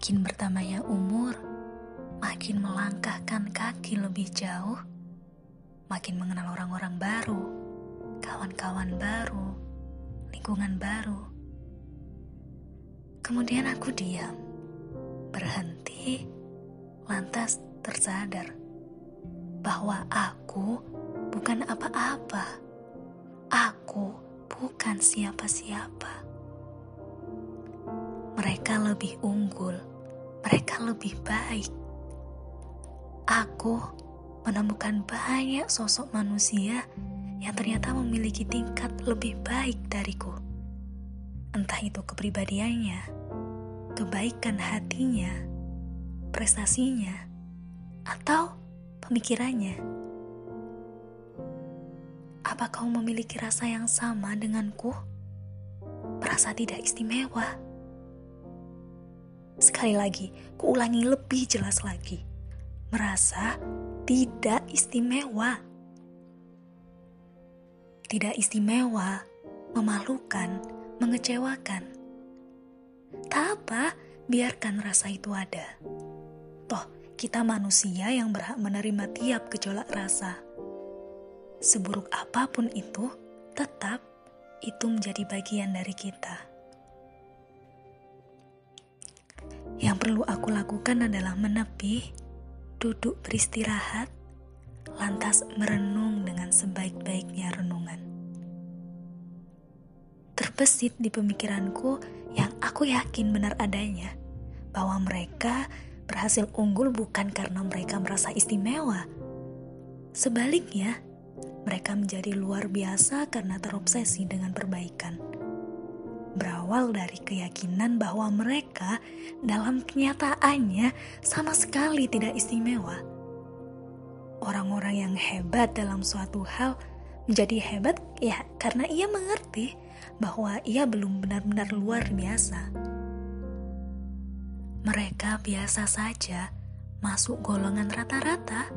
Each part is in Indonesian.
Makin bertambahnya umur, makin melangkahkan kaki lebih jauh, makin mengenal orang-orang baru, kawan-kawan baru, lingkungan baru. Kemudian aku diam, berhenti, lantas tersadar bahwa aku bukan apa-apa. Aku bukan siapa-siapa. Mereka lebih unggul, lebih baik. Aku menemukan banyak sosok manusia yang ternyata memiliki tingkat lebih baik dariku. Entah itu kepribadiannya, kebaikan hatinya, prestasinya, atau pemikirannya. Apa kau memiliki rasa yang sama denganku? Merasa tidak istimewa? Sekali lagi, kuulangi lebih jelas lagi. Merasa tidak istimewa. Tidak istimewa, memalukan, mengecewakan. Tak apa, biarkan rasa itu ada. Toh, kita manusia yang berhak menerima tiap gejolak rasa. Seburuk apa pun itu, tetap itu menjadi bagian dari kita. Yang perlu aku lakukan adalah menepi, duduk beristirahat, lantas merenung dengan sebaik-baiknya renungan. Terbesit di pemikiranku yang aku yakin benar adanya, bahwa mereka berhasil unggul bukan karena mereka merasa istimewa. Sebaliknya, mereka menjadi luar biasa karena terobsesi dengan perbaikan berawal dari keyakinan bahwa mereka dalam kenyataannya sama sekali tidak istimewa. Orang-orang yang hebat dalam suatu hal menjadi hebat ya karena ia mengerti bahwa ia belum benar-benar luar biasa. Mereka biasa saja masuk golongan rata-rata,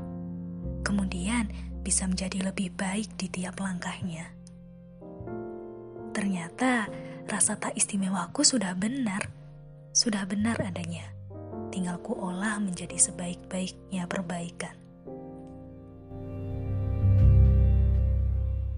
kemudian bisa menjadi lebih baik di tiap langkahnya. Ternyata rasa tak istimewaku sudah benar, sudah benar adanya. Tinggal ku olah menjadi sebaik-baiknya perbaikan.